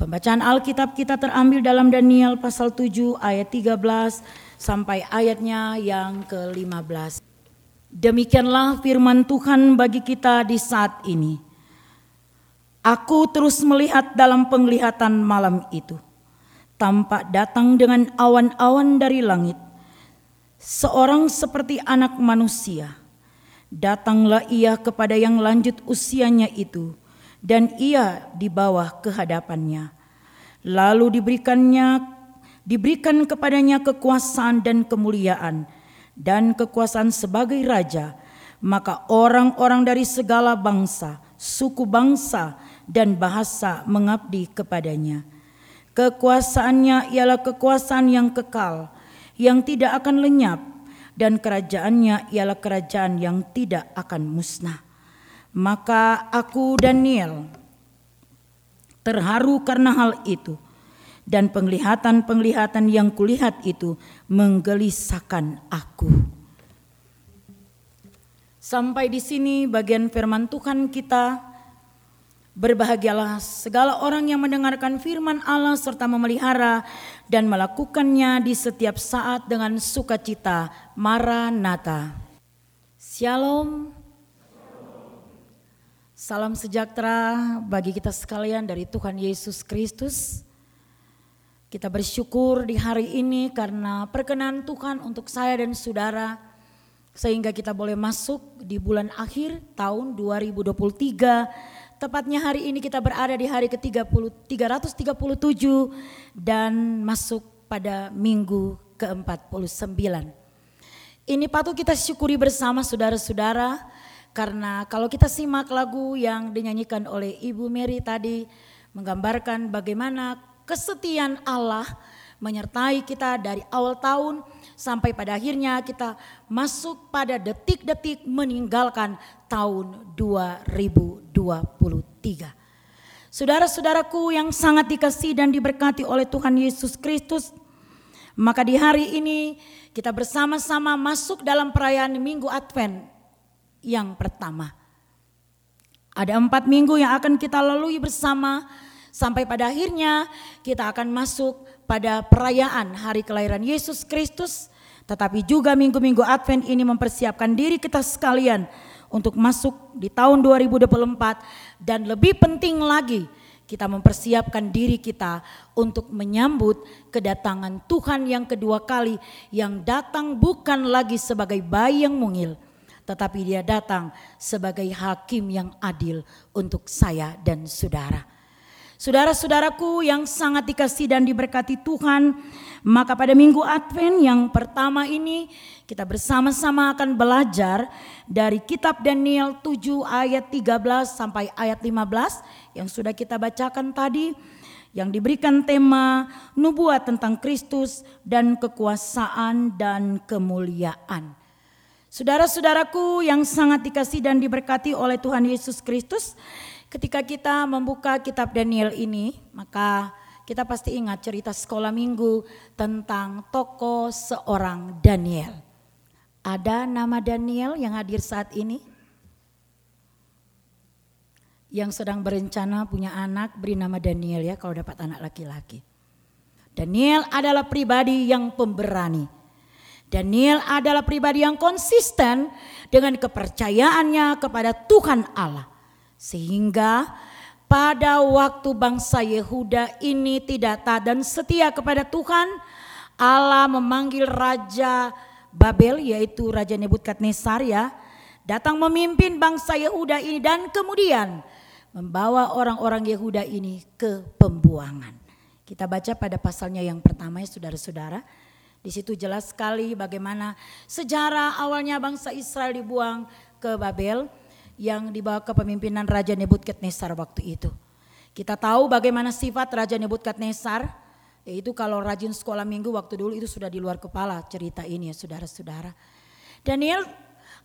Pembacaan Alkitab kita terambil dalam Daniel pasal 7 ayat 13 sampai ayatnya yang ke-15. Demikianlah firman Tuhan bagi kita di saat ini. Aku terus melihat dalam penglihatan malam itu. Tampak datang dengan awan-awan dari langit. Seorang seperti anak manusia. Datanglah ia kepada yang lanjut usianya itu dan ia di bawah kehadapannya. Lalu diberikannya diberikan kepadanya kekuasaan dan kemuliaan dan kekuasaan sebagai raja, maka orang-orang dari segala bangsa, suku bangsa dan bahasa mengabdi kepadanya. Kekuasaannya ialah kekuasaan yang kekal, yang tidak akan lenyap, dan kerajaannya ialah kerajaan yang tidak akan musnah. Maka aku Daniel terharu karena hal itu dan penglihatan-penglihatan yang kulihat itu menggelisahkan aku. Sampai di sini bagian firman Tuhan kita. Berbahagialah segala orang yang mendengarkan firman Allah serta memelihara dan melakukannya di setiap saat dengan sukacita. Maranatha. Shalom. Salam sejahtera bagi kita sekalian dari Tuhan Yesus Kristus. Kita bersyukur di hari ini karena perkenan Tuhan untuk saya dan saudara sehingga kita boleh masuk di bulan akhir tahun 2023. Tepatnya hari ini kita berada di hari ke-30 337 dan masuk pada minggu ke-49. Ini patut kita syukuri bersama saudara-saudara karena kalau kita simak lagu yang dinyanyikan oleh Ibu Mary tadi menggambarkan bagaimana kesetiaan Allah menyertai kita dari awal tahun sampai pada akhirnya kita masuk pada detik-detik meninggalkan tahun 2023. Saudara-saudaraku yang sangat dikasih dan diberkati oleh Tuhan Yesus Kristus, maka di hari ini kita bersama-sama masuk dalam perayaan Minggu Advent yang pertama. Ada empat minggu yang akan kita lalui bersama sampai pada akhirnya kita akan masuk pada perayaan hari kelahiran Yesus Kristus. Tetapi juga minggu-minggu Advent ini mempersiapkan diri kita sekalian untuk masuk di tahun 2024 dan lebih penting lagi kita mempersiapkan diri kita untuk menyambut kedatangan Tuhan yang kedua kali yang datang bukan lagi sebagai bayi yang mungil tetapi dia datang sebagai hakim yang adil untuk saya dan saudara. Saudara-saudaraku yang sangat dikasih dan diberkati Tuhan, maka pada minggu Advent yang pertama ini kita bersama-sama akan belajar dari kitab Daniel 7 ayat 13 sampai ayat 15 yang sudah kita bacakan tadi yang diberikan tema nubuat tentang Kristus dan kekuasaan dan kemuliaan. Saudara-saudaraku yang sangat dikasih dan diberkati oleh Tuhan Yesus Kristus, ketika kita membuka kitab Daniel ini, maka kita pasti ingat cerita sekolah minggu tentang tokoh seorang Daniel. Ada nama Daniel yang hadir saat ini? Yang sedang berencana punya anak beri nama Daniel ya kalau dapat anak laki-laki. Daniel adalah pribadi yang pemberani Daniel adalah pribadi yang konsisten dengan kepercayaannya kepada Tuhan Allah. Sehingga pada waktu bangsa Yehuda ini tidak taat dan setia kepada Tuhan, Allah memanggil Raja Babel yaitu Raja Nebukadnezar ya, datang memimpin bangsa Yehuda ini dan kemudian membawa orang-orang Yehuda ini ke pembuangan. Kita baca pada pasalnya yang pertama ya saudara-saudara. Di situ jelas sekali bagaimana sejarah awalnya bangsa Israel dibuang ke Babel yang dibawa ke pemimpinan Raja Nebukadnezar waktu itu. Kita tahu bagaimana sifat Raja Nebukadnezar, yaitu kalau rajin sekolah minggu waktu dulu itu sudah di luar kepala cerita ini ya saudara-saudara. Daniel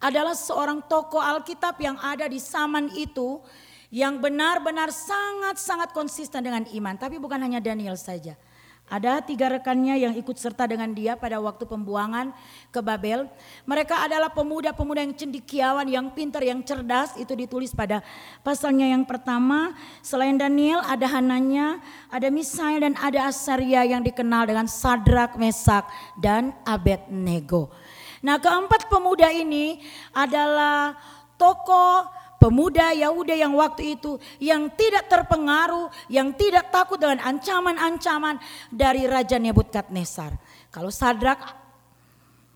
adalah seorang tokoh Alkitab yang ada di zaman itu yang benar-benar sangat-sangat konsisten dengan iman. Tapi bukan hanya Daniel saja. Ada tiga rekannya yang ikut serta dengan dia pada waktu pembuangan ke Babel. Mereka adalah pemuda-pemuda yang cendikiawan, yang pintar, yang cerdas. Itu ditulis pada pasalnya yang pertama. Selain Daniel ada Hananya, ada Misael dan ada Asaria yang dikenal dengan Sadrak, Mesak dan Abednego. Nah keempat pemuda ini adalah tokoh pemuda Yahuda yang waktu itu yang tidak terpengaruh, yang tidak takut dengan ancaman-ancaman dari Raja Nebukadnezar. Kalau Sadrak,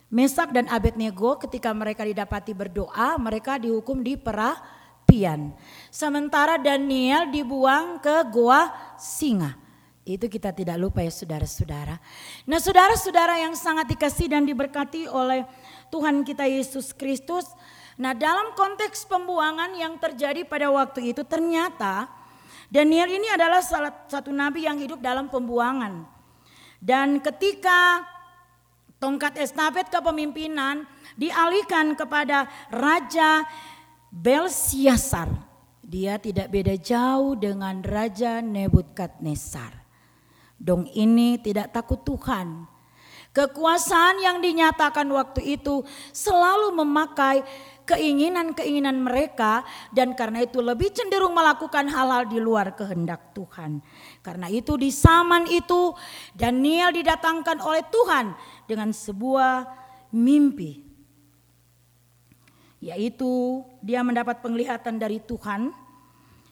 Mesak dan Abednego ketika mereka didapati berdoa, mereka dihukum di perapian. Sementara Daniel dibuang ke gua singa. Itu kita tidak lupa ya saudara-saudara. Nah saudara-saudara yang sangat dikasih dan diberkati oleh Tuhan kita Yesus Kristus. Nah dalam konteks pembuangan yang terjadi pada waktu itu ternyata Daniel ini adalah salah satu nabi yang hidup dalam pembuangan. Dan ketika tongkat estafet kepemimpinan dialihkan kepada Raja Belsiasar. Dia tidak beda jauh dengan Raja Nebukadnezar. Dong ini tidak takut Tuhan. Kekuasaan yang dinyatakan waktu itu selalu memakai keinginan-keinginan mereka dan karena itu lebih cenderung melakukan hal-hal di luar kehendak Tuhan. Karena itu di zaman itu Daniel didatangkan oleh Tuhan dengan sebuah mimpi. Yaitu dia mendapat penglihatan dari Tuhan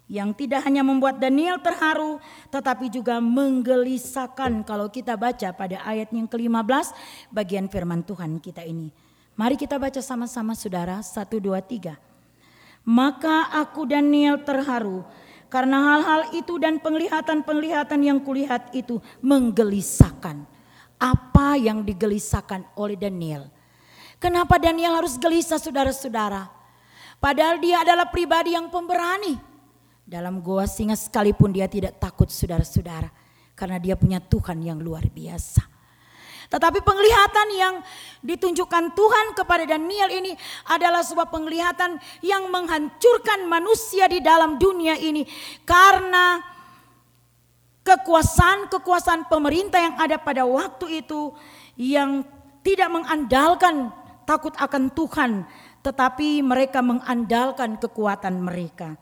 yang tidak hanya membuat Daniel terharu tetapi juga menggelisahkan kalau kita baca pada ayat yang ke-15 bagian firman Tuhan kita ini. Mari kita baca sama-sama saudara, satu, dua, tiga. Maka aku Daniel terharu karena hal-hal itu dan penglihatan-penglihatan yang kulihat itu menggelisahkan. Apa yang digelisahkan oleh Daniel? Kenapa Daniel harus gelisah saudara-saudara? Padahal dia adalah pribadi yang pemberani. Dalam goa singa sekalipun dia tidak takut saudara-saudara. Karena dia punya Tuhan yang luar biasa. Tetapi penglihatan yang ditunjukkan Tuhan kepada Daniel ini adalah sebuah penglihatan yang menghancurkan manusia di dalam dunia ini. Karena kekuasaan-kekuasaan pemerintah yang ada pada waktu itu yang tidak mengandalkan takut akan Tuhan. Tetapi mereka mengandalkan kekuatan mereka.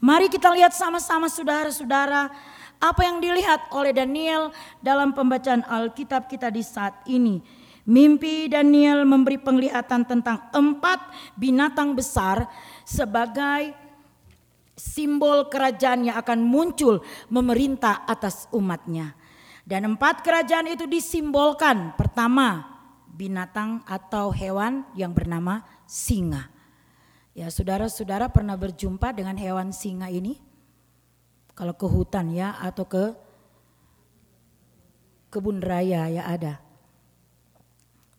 Mari kita lihat sama-sama saudara-saudara apa yang dilihat oleh Daniel dalam pembacaan Alkitab kita di saat ini. Mimpi Daniel memberi penglihatan tentang empat binatang besar sebagai simbol kerajaan yang akan muncul memerintah atas umatnya. Dan empat kerajaan itu disimbolkan. Pertama, binatang atau hewan yang bernama singa. Ya, saudara-saudara pernah berjumpa dengan hewan singa ini? Kalau ke hutan ya atau ke kebun raya ya ada.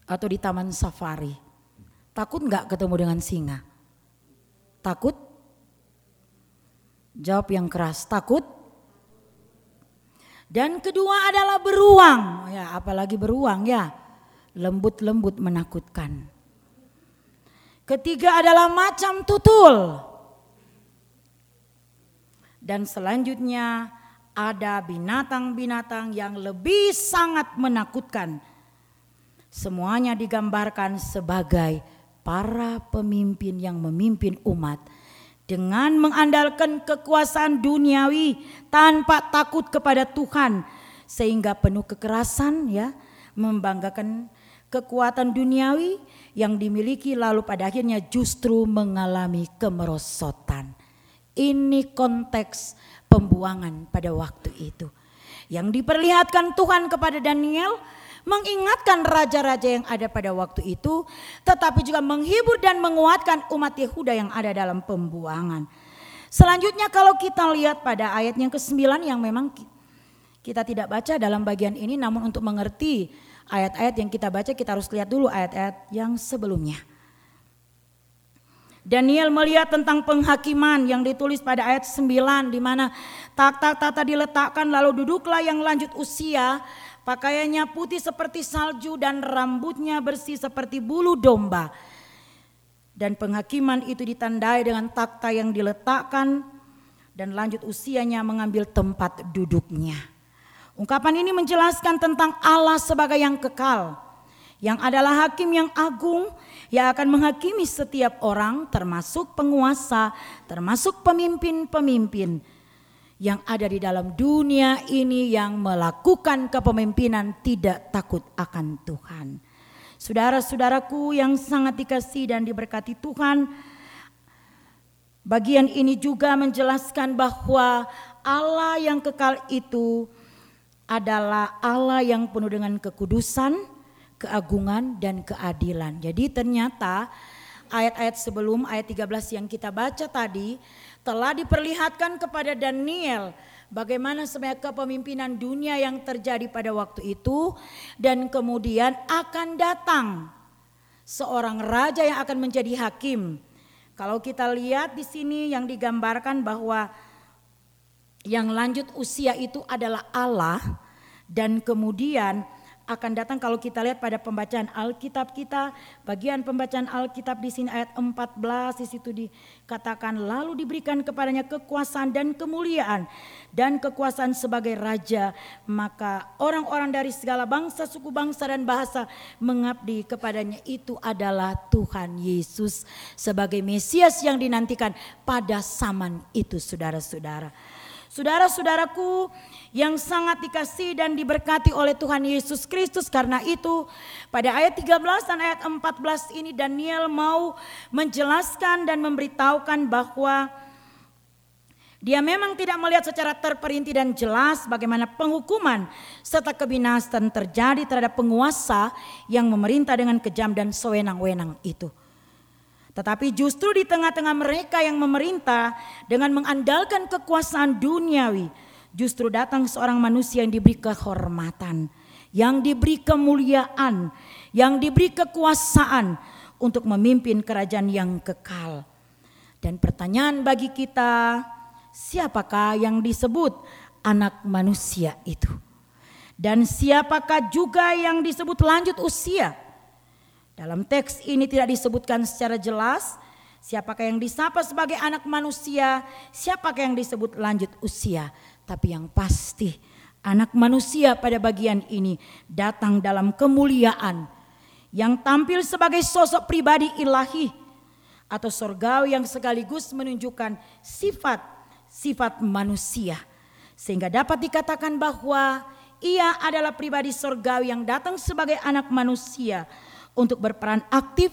Atau di taman safari. Takut nggak ketemu dengan singa? Takut? Jawab yang keras, takut? Dan kedua adalah beruang. Ya, apalagi beruang ya. Lembut-lembut menakutkan. Ketiga adalah macam tutul. Dan selanjutnya ada binatang-binatang yang lebih sangat menakutkan. Semuanya digambarkan sebagai para pemimpin yang memimpin umat dengan mengandalkan kekuasaan duniawi tanpa takut kepada Tuhan sehingga penuh kekerasan ya membanggakan kekuatan duniawi yang dimiliki lalu pada akhirnya justru mengalami kemerosotan. Ini konteks pembuangan pada waktu itu. Yang diperlihatkan Tuhan kepada Daniel mengingatkan raja-raja yang ada pada waktu itu, tetapi juga menghibur dan menguatkan umat Yehuda yang ada dalam pembuangan. Selanjutnya kalau kita lihat pada ayat yang ke-9 yang memang kita tidak baca dalam bagian ini namun untuk mengerti ayat-ayat yang kita baca kita harus lihat dulu ayat-ayat yang sebelumnya. Daniel melihat tentang penghakiman yang ditulis pada ayat 9 di mana tak-tak-tata diletakkan lalu duduklah yang lanjut usia pakaiannya putih seperti salju dan rambutnya bersih seperti bulu domba. Dan penghakiman itu ditandai dengan takhta yang diletakkan dan lanjut usianya mengambil tempat duduknya. Ungkapan ini menjelaskan tentang Allah sebagai yang kekal, yang adalah hakim yang agung yang akan menghakimi setiap orang termasuk penguasa, termasuk pemimpin-pemimpin yang ada di dalam dunia ini yang melakukan kepemimpinan tidak takut akan Tuhan. Saudara-saudaraku yang sangat dikasih dan diberkati Tuhan, bagian ini juga menjelaskan bahwa Allah yang kekal itu adalah Allah yang penuh dengan kekudusan, keagungan dan keadilan. Jadi ternyata ayat-ayat sebelum ayat 13 yang kita baca tadi telah diperlihatkan kepada Daniel bagaimana sebenarnya kepemimpinan dunia yang terjadi pada waktu itu dan kemudian akan datang seorang raja yang akan menjadi hakim. Kalau kita lihat di sini yang digambarkan bahwa yang lanjut usia itu adalah Allah dan kemudian akan datang kalau kita lihat pada pembacaan Alkitab kita, bagian pembacaan Alkitab di sini ayat 14 di situ dikatakan lalu diberikan kepadanya kekuasaan dan kemuliaan dan kekuasaan sebagai raja, maka orang-orang dari segala bangsa, suku bangsa dan bahasa mengabdi kepadanya. Itu adalah Tuhan Yesus sebagai Mesias yang dinantikan pada zaman itu saudara-saudara. Saudara-saudaraku yang sangat dikasih dan diberkati oleh Tuhan Yesus Kristus karena itu pada ayat 13 dan ayat 14 ini Daniel mau menjelaskan dan memberitahukan bahwa dia memang tidak melihat secara terperinci dan jelas bagaimana penghukuman serta kebinasan terjadi terhadap penguasa yang memerintah dengan kejam dan sewenang-wenang itu. Tetapi justru di tengah-tengah mereka yang memerintah dengan mengandalkan kekuasaan duniawi, justru datang seorang manusia yang diberi kehormatan, yang diberi kemuliaan, yang diberi kekuasaan untuk memimpin kerajaan yang kekal. Dan pertanyaan bagi kita, siapakah yang disebut anak manusia itu? Dan siapakah juga yang disebut lanjut usia? Dalam teks ini tidak disebutkan secara jelas siapakah yang disapa sebagai anak manusia, siapakah yang disebut lanjut usia. Tapi yang pasti anak manusia pada bagian ini datang dalam kemuliaan yang tampil sebagai sosok pribadi ilahi atau sorgawi yang sekaligus menunjukkan sifat-sifat manusia. Sehingga dapat dikatakan bahwa ia adalah pribadi sorgawi yang datang sebagai anak manusia untuk berperan aktif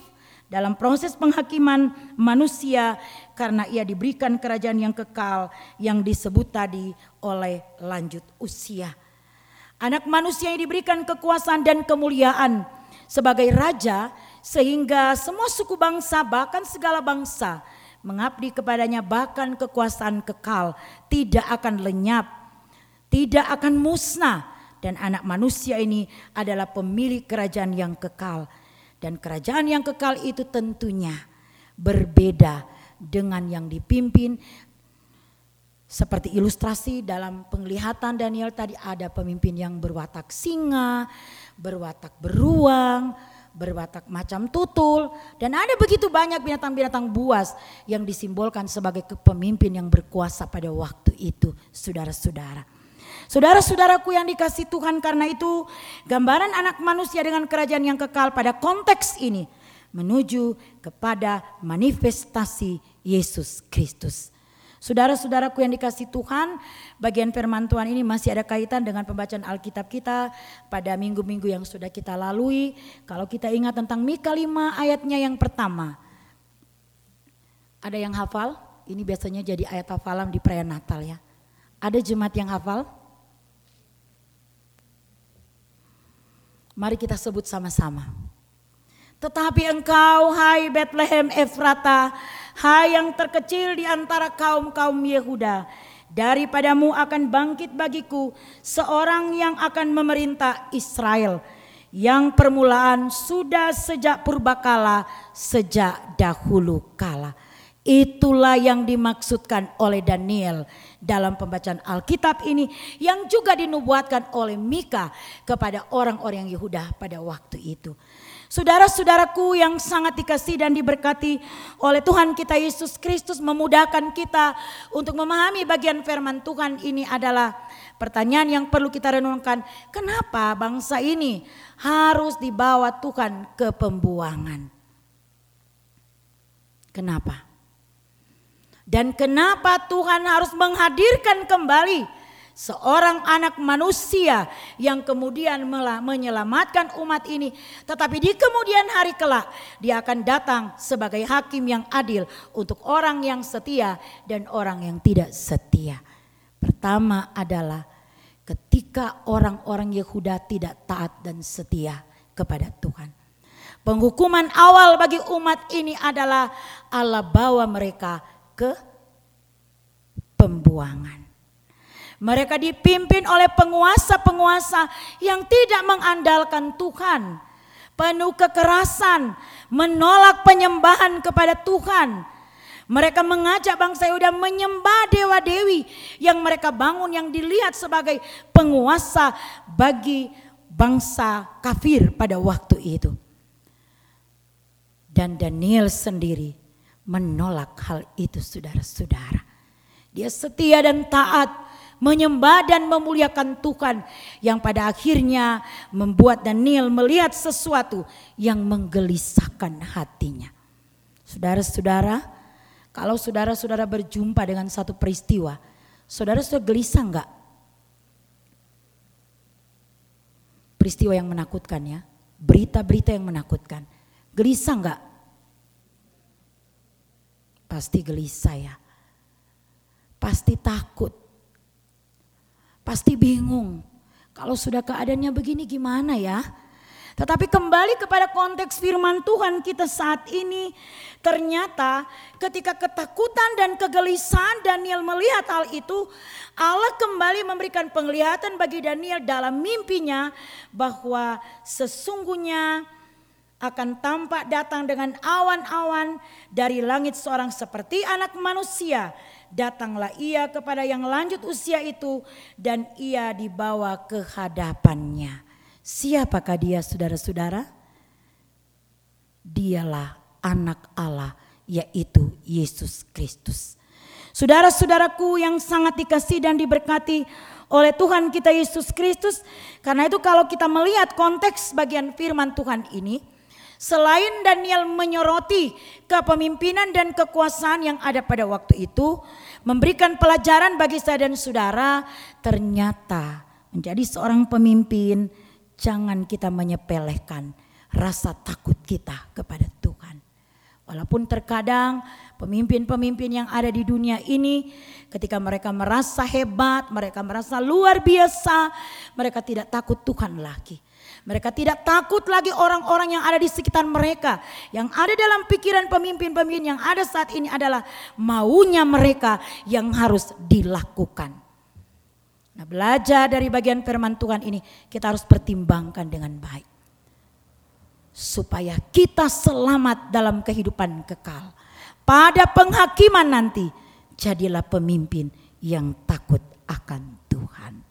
dalam proses penghakiman manusia karena ia diberikan kerajaan yang kekal yang disebut tadi oleh lanjut usia. Anak manusia yang diberikan kekuasaan dan kemuliaan sebagai raja sehingga semua suku bangsa bahkan segala bangsa mengabdi kepadanya bahkan kekuasaan kekal tidak akan lenyap, tidak akan musnah dan anak manusia ini adalah pemilik kerajaan yang kekal dan kerajaan yang kekal itu tentunya berbeda dengan yang dipimpin seperti ilustrasi dalam penglihatan Daniel tadi ada pemimpin yang berwatak singa, berwatak beruang, berwatak macam tutul dan ada begitu banyak binatang-binatang buas yang disimbolkan sebagai kepemimpin yang berkuasa pada waktu itu, saudara-saudara. Saudara-saudaraku yang dikasih Tuhan karena itu gambaran anak manusia dengan kerajaan yang kekal pada konteks ini menuju kepada manifestasi Yesus Kristus. Saudara-saudaraku yang dikasih Tuhan, bagian firman Tuhan ini masih ada kaitan dengan pembacaan Alkitab kita pada minggu-minggu yang sudah kita lalui. Kalau kita ingat tentang Mika 5 ayatnya yang pertama. Ada yang hafal? Ini biasanya jadi ayat hafalan di perayaan Natal ya. Ada jemaat yang hafal? Mari kita sebut sama-sama. Tetapi engkau hai Bethlehem Efrata, hai yang terkecil di antara kaum-kaum Yehuda, daripadamu akan bangkit bagiku seorang yang akan memerintah Israel yang permulaan sudah sejak purbakala, sejak dahulu kala. Itulah yang dimaksudkan oleh Daniel dalam pembacaan Alkitab ini yang juga dinubuatkan oleh Mika kepada orang-orang Yehuda pada waktu itu. Saudara-saudaraku yang sangat dikasih dan diberkati oleh Tuhan kita Yesus Kristus memudahkan kita untuk memahami bagian firman Tuhan ini adalah pertanyaan yang perlu kita renungkan. Kenapa bangsa ini harus dibawa Tuhan ke pembuangan? Kenapa? Dan kenapa Tuhan harus menghadirkan kembali seorang anak manusia yang kemudian menyelamatkan umat ini. Tetapi di kemudian hari kelak dia akan datang sebagai hakim yang adil untuk orang yang setia dan orang yang tidak setia. Pertama adalah ketika orang-orang Yehuda tidak taat dan setia kepada Tuhan. Penghukuman awal bagi umat ini adalah Allah bawa mereka ke pembuangan. Mereka dipimpin oleh penguasa-penguasa yang tidak mengandalkan Tuhan. Penuh kekerasan, menolak penyembahan kepada Tuhan. Mereka mengajak bangsa Yehuda menyembah dewa-dewi yang mereka bangun yang dilihat sebagai penguasa bagi bangsa kafir pada waktu itu. Dan Daniel sendiri menolak hal itu saudara-saudara. Dia setia dan taat menyembah dan memuliakan Tuhan yang pada akhirnya membuat Daniel melihat sesuatu yang menggelisahkan hatinya. Saudara-saudara, kalau saudara-saudara berjumpa dengan satu peristiwa, saudara sudah gelisah enggak? Peristiwa yang menakutkan ya, berita-berita yang menakutkan. Gelisah enggak? Pasti gelisah ya. Pasti takut Pasti bingung. Kalau sudah keadaannya begini gimana ya? Tetapi kembali kepada konteks firman Tuhan kita saat ini. Ternyata ketika ketakutan dan kegelisahan Daniel melihat hal itu. Allah kembali memberikan penglihatan bagi Daniel dalam mimpinya. Bahwa sesungguhnya akan tampak datang dengan awan-awan dari langit seorang seperti anak manusia Datanglah ia kepada yang lanjut usia itu dan ia dibawa ke hadapannya. Siapakah dia saudara-saudara? Dialah anak Allah yaitu Yesus Kristus. Saudara-saudaraku yang sangat dikasih dan diberkati oleh Tuhan kita Yesus Kristus. Karena itu kalau kita melihat konteks bagian firman Tuhan ini, Selain Daniel menyoroti kepemimpinan dan kekuasaan yang ada pada waktu itu, memberikan pelajaran bagi saya dan saudara, ternyata menjadi seorang pemimpin jangan kita menyepelekan rasa takut kita kepada Tuhan. Walaupun terkadang pemimpin-pemimpin yang ada di dunia ini ketika mereka merasa hebat, mereka merasa luar biasa, mereka tidak takut Tuhan lagi. Mereka tidak takut lagi orang-orang yang ada di sekitar mereka. Yang ada dalam pikiran pemimpin-pemimpin yang ada saat ini adalah maunya mereka yang harus dilakukan. Nah belajar dari bagian firman Tuhan ini kita harus pertimbangkan dengan baik. Supaya kita selamat dalam kehidupan kekal. Pada penghakiman nanti jadilah pemimpin yang takut akan Tuhan.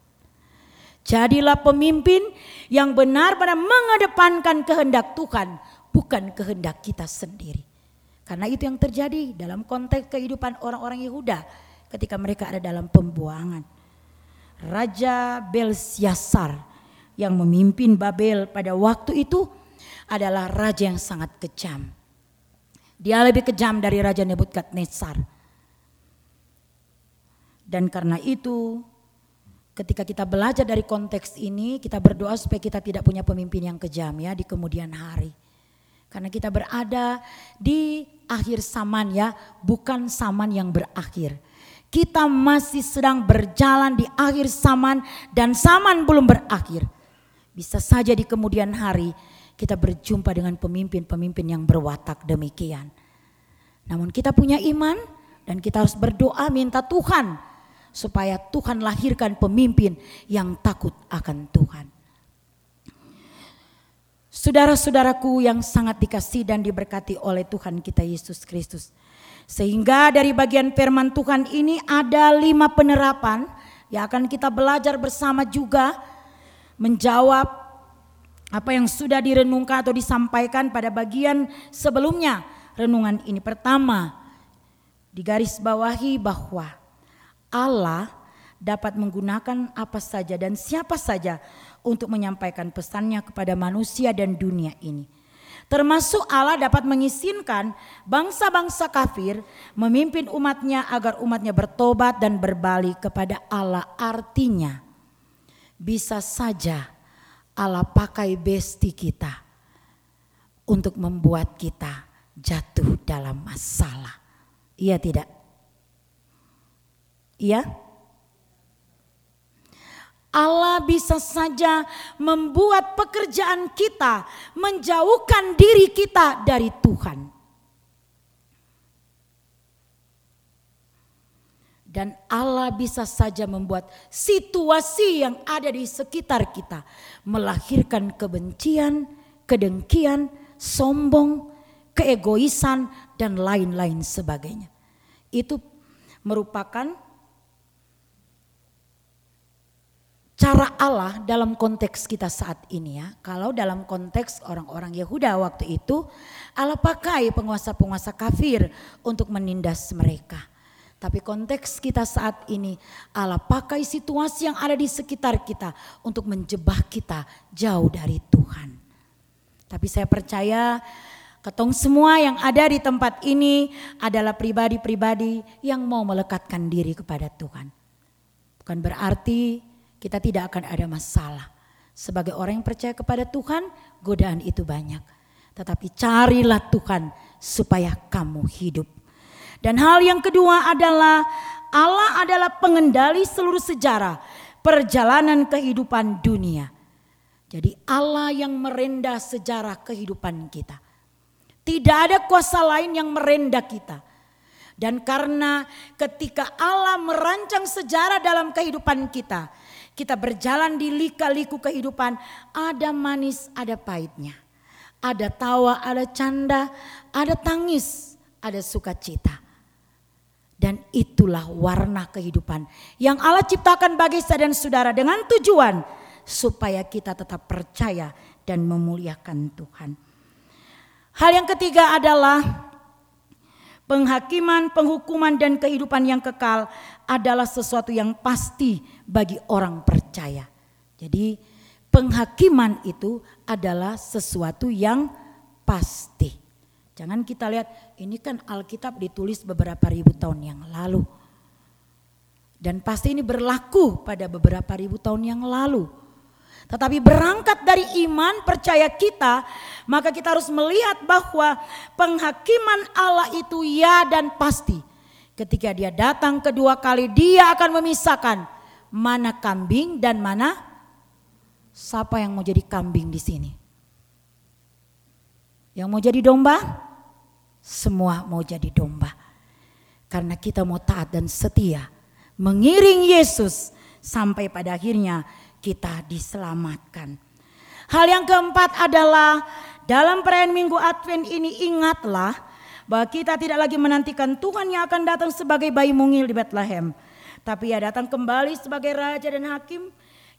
Jadilah pemimpin yang benar-benar mengedepankan kehendak Tuhan, bukan kehendak kita sendiri. Karena itu yang terjadi dalam konteks kehidupan orang-orang Yehuda ketika mereka ada dalam pembuangan. Raja Belsyasar yang memimpin Babel pada waktu itu adalah raja yang sangat kejam. Dia lebih kejam dari Raja Nebukadnezar. Dan karena itu ketika kita belajar dari konteks ini, kita berdoa supaya kita tidak punya pemimpin yang kejam ya di kemudian hari. Karena kita berada di akhir zaman ya, bukan zaman yang berakhir. Kita masih sedang berjalan di akhir zaman dan zaman belum berakhir. Bisa saja di kemudian hari kita berjumpa dengan pemimpin-pemimpin yang berwatak demikian. Namun kita punya iman dan kita harus berdoa minta Tuhan supaya Tuhan lahirkan pemimpin yang takut akan Tuhan. Saudara-saudaraku yang sangat dikasih dan diberkati oleh Tuhan kita Yesus Kristus. Sehingga dari bagian firman Tuhan ini ada lima penerapan yang akan kita belajar bersama juga menjawab apa yang sudah direnungkan atau disampaikan pada bagian sebelumnya renungan ini. Pertama, digaris bawahi bahwa Allah dapat menggunakan apa saja dan siapa saja untuk menyampaikan pesannya kepada manusia dan dunia ini. Termasuk Allah dapat mengizinkan bangsa-bangsa kafir memimpin umatnya agar umatnya bertobat dan berbalik kepada Allah. Artinya bisa saja Allah pakai besti kita untuk membuat kita jatuh dalam masalah. Iya tidak? Iya? Allah bisa saja membuat pekerjaan kita menjauhkan diri kita dari Tuhan. Dan Allah bisa saja membuat situasi yang ada di sekitar kita melahirkan kebencian, kedengkian, sombong, keegoisan, dan lain-lain sebagainya. Itu merupakan cara Allah dalam konteks kita saat ini ya. Kalau dalam konteks orang-orang Yehuda waktu itu, Allah pakai penguasa-penguasa kafir untuk menindas mereka. Tapi konteks kita saat ini Allah pakai situasi yang ada di sekitar kita untuk menjebak kita jauh dari Tuhan. Tapi saya percaya ketong semua yang ada di tempat ini adalah pribadi-pribadi yang mau melekatkan diri kepada Tuhan. Bukan berarti kita tidak akan ada masalah. Sebagai orang yang percaya kepada Tuhan, godaan itu banyak. Tetapi carilah Tuhan supaya kamu hidup dan hal yang kedua adalah Allah adalah pengendali seluruh sejarah perjalanan kehidupan dunia. Jadi Allah yang merendah sejarah kehidupan kita. Tidak ada kuasa lain yang merendah kita. Dan karena ketika Allah merancang sejarah dalam kehidupan kita, kita berjalan di lika-liku kehidupan, ada manis, ada pahitnya. Ada tawa, ada canda, ada tangis, ada sukacita. Dan itulah warna kehidupan yang Allah ciptakan bagi saya dan saudara dengan tujuan supaya kita tetap percaya dan memuliakan Tuhan. Hal yang ketiga adalah penghakiman, penghukuman dan kehidupan yang kekal adalah sesuatu yang pasti bagi orang percaya. Jadi penghakiman itu adalah sesuatu yang pasti. Jangan kita lihat ini kan Alkitab ditulis beberapa ribu tahun yang lalu. Dan pasti ini berlaku pada beberapa ribu tahun yang lalu. Tetapi berangkat dari iman percaya kita, maka kita harus melihat bahwa penghakiman Allah itu ya dan pasti. Ketika dia datang kedua kali, dia akan memisahkan mana kambing dan mana siapa yang mau jadi kambing di sini. Yang mau jadi domba? semua mau jadi domba. Karena kita mau taat dan setia mengiring Yesus sampai pada akhirnya kita diselamatkan. Hal yang keempat adalah dalam perayaan Minggu Advent ini ingatlah bahwa kita tidak lagi menantikan Tuhan yang akan datang sebagai bayi mungil di Bethlehem. Tapi ia datang kembali sebagai raja dan hakim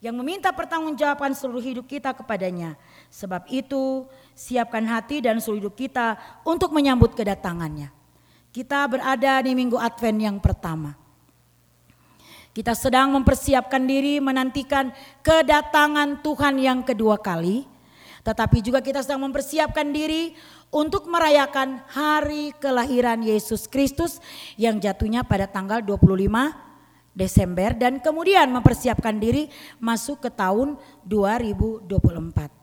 yang meminta pertanggungjawaban seluruh hidup kita kepadanya. Sebab itu siapkan hati dan seluruh hidup kita untuk menyambut kedatangannya. Kita berada di minggu Advent yang pertama. Kita sedang mempersiapkan diri menantikan kedatangan Tuhan yang kedua kali. Tetapi juga kita sedang mempersiapkan diri untuk merayakan hari kelahiran Yesus Kristus yang jatuhnya pada tanggal 25 Desember dan kemudian mempersiapkan diri masuk ke tahun 2024.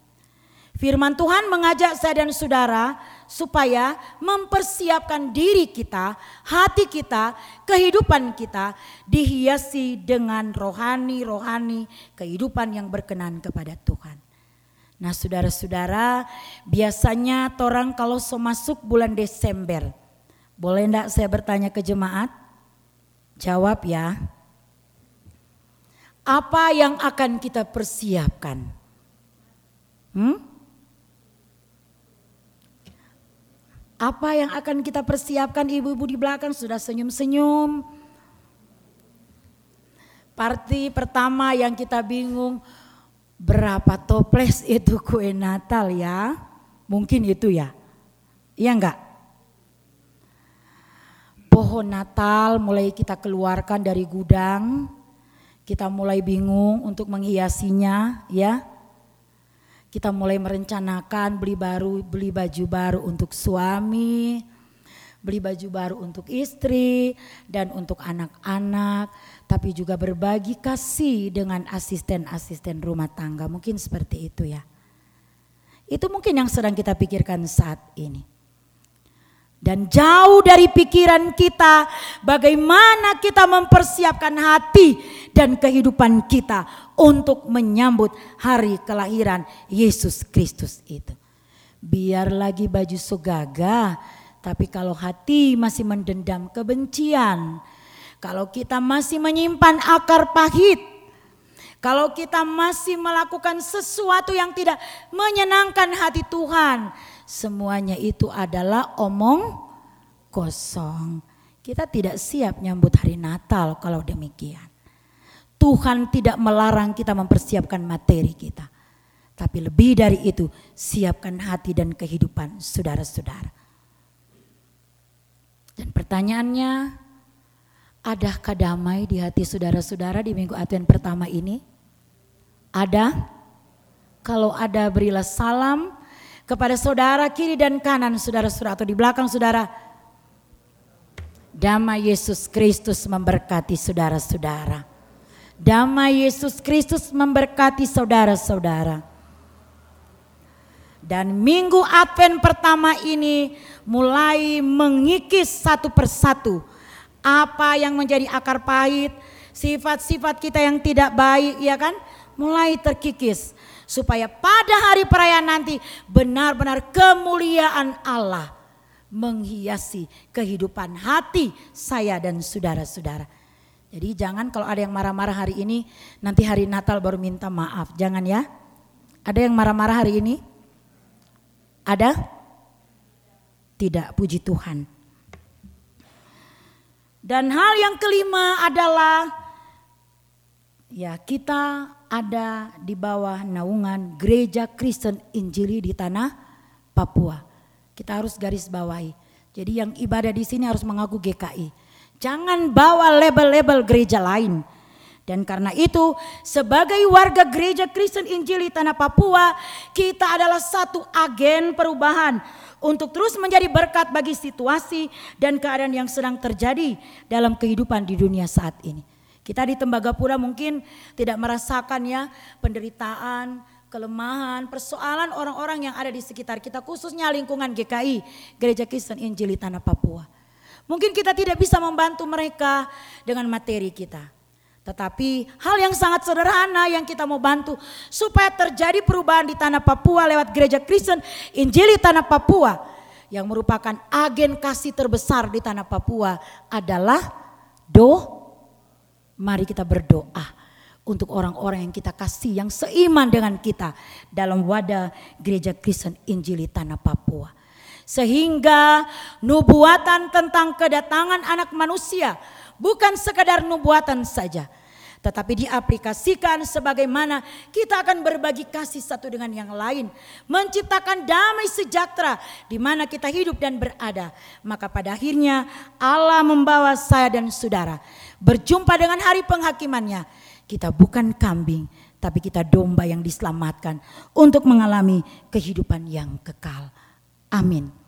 Firman Tuhan mengajak saya dan saudara supaya mempersiapkan diri kita, hati kita, kehidupan kita dihiasi dengan rohani-rohani kehidupan yang berkenan kepada Tuhan. Nah saudara-saudara biasanya orang kalau so masuk bulan Desember, boleh enggak saya bertanya ke jemaat? Jawab ya. Apa yang akan kita persiapkan? Hmm? Apa yang akan kita persiapkan ibu-ibu di belakang sudah senyum-senyum. Parti pertama yang kita bingung, Berapa toples itu kue Natal ya? Mungkin itu ya. Iya enggak? Pohon Natal mulai kita keluarkan dari gudang. Kita mulai bingung untuk menghiasinya ya. Kita mulai merencanakan beli baru, beli baju baru untuk suami, beli baju baru untuk istri dan untuk anak-anak, tapi juga berbagi kasih dengan asisten-asisten rumah tangga. Mungkin seperti itu ya. Itu mungkin yang sedang kita pikirkan saat ini. Dan jauh dari pikiran kita bagaimana kita mempersiapkan hati dan kehidupan kita untuk menyambut hari kelahiran Yesus Kristus itu. Biar lagi baju sogaga tapi kalau hati masih mendendam kebencian, kalau kita masih menyimpan akar pahit, kalau kita masih melakukan sesuatu yang tidak menyenangkan hati Tuhan, semuanya itu adalah omong kosong. Kita tidak siap nyambut hari Natal kalau demikian. Tuhan tidak melarang kita mempersiapkan materi kita. Tapi lebih dari itu, siapkan hati dan kehidupan saudara-saudara. Dan pertanyaannya, adakah damai di hati saudara-saudara di minggu Advent pertama ini? Ada? Kalau ada berilah salam kepada saudara kiri dan kanan saudara-saudara atau di belakang saudara. Damai Yesus Kristus memberkati saudara-saudara. Damai Yesus Kristus memberkati saudara-saudara. Dan minggu Advent pertama ini mulai mengikis satu persatu apa yang menjadi akar pahit, sifat-sifat kita yang tidak baik ya kan, mulai terkikis supaya pada hari perayaan nanti benar-benar kemuliaan Allah menghiasi kehidupan hati saya dan saudara-saudara. Jadi jangan kalau ada yang marah-marah hari ini, nanti hari Natal baru minta maaf. Jangan ya. Ada yang marah-marah hari ini? Ada? Tidak, puji Tuhan. Dan hal yang kelima adalah ya kita ada di bawah naungan Gereja Kristen Injili di tanah Papua. Kita harus garis bawahi. Jadi yang ibadah di sini harus mengaku GKI. Jangan bawa label-label gereja lain. Dan karena itu sebagai warga gereja Kristen Injili Tanah Papua kita adalah satu agen perubahan untuk terus menjadi berkat bagi situasi dan keadaan yang sedang terjadi dalam kehidupan di dunia saat ini. Kita di Tembagapura mungkin tidak merasakan ya penderitaan, kelemahan, persoalan orang-orang yang ada di sekitar kita khususnya lingkungan GKI, Gereja Kristen Injili Tanah Papua. Mungkin kita tidak bisa membantu mereka dengan materi kita. Tetapi hal yang sangat sederhana yang kita mau bantu supaya terjadi perubahan di tanah Papua lewat gereja Kristen Injili tanah Papua yang merupakan agen kasih terbesar di tanah Papua adalah do mari kita berdoa untuk orang-orang yang kita kasih yang seiman dengan kita dalam wadah gereja Kristen Injili tanah Papua. Sehingga nubuatan tentang kedatangan anak manusia bukan sekadar nubuatan saja, tetapi diaplikasikan sebagaimana kita akan berbagi kasih satu dengan yang lain, menciptakan damai sejahtera di mana kita hidup dan berada. Maka pada akhirnya Allah membawa saya dan saudara berjumpa dengan hari penghakimannya. Kita bukan kambing, tapi kita domba yang diselamatkan untuk mengalami kehidupan yang kekal. Amin.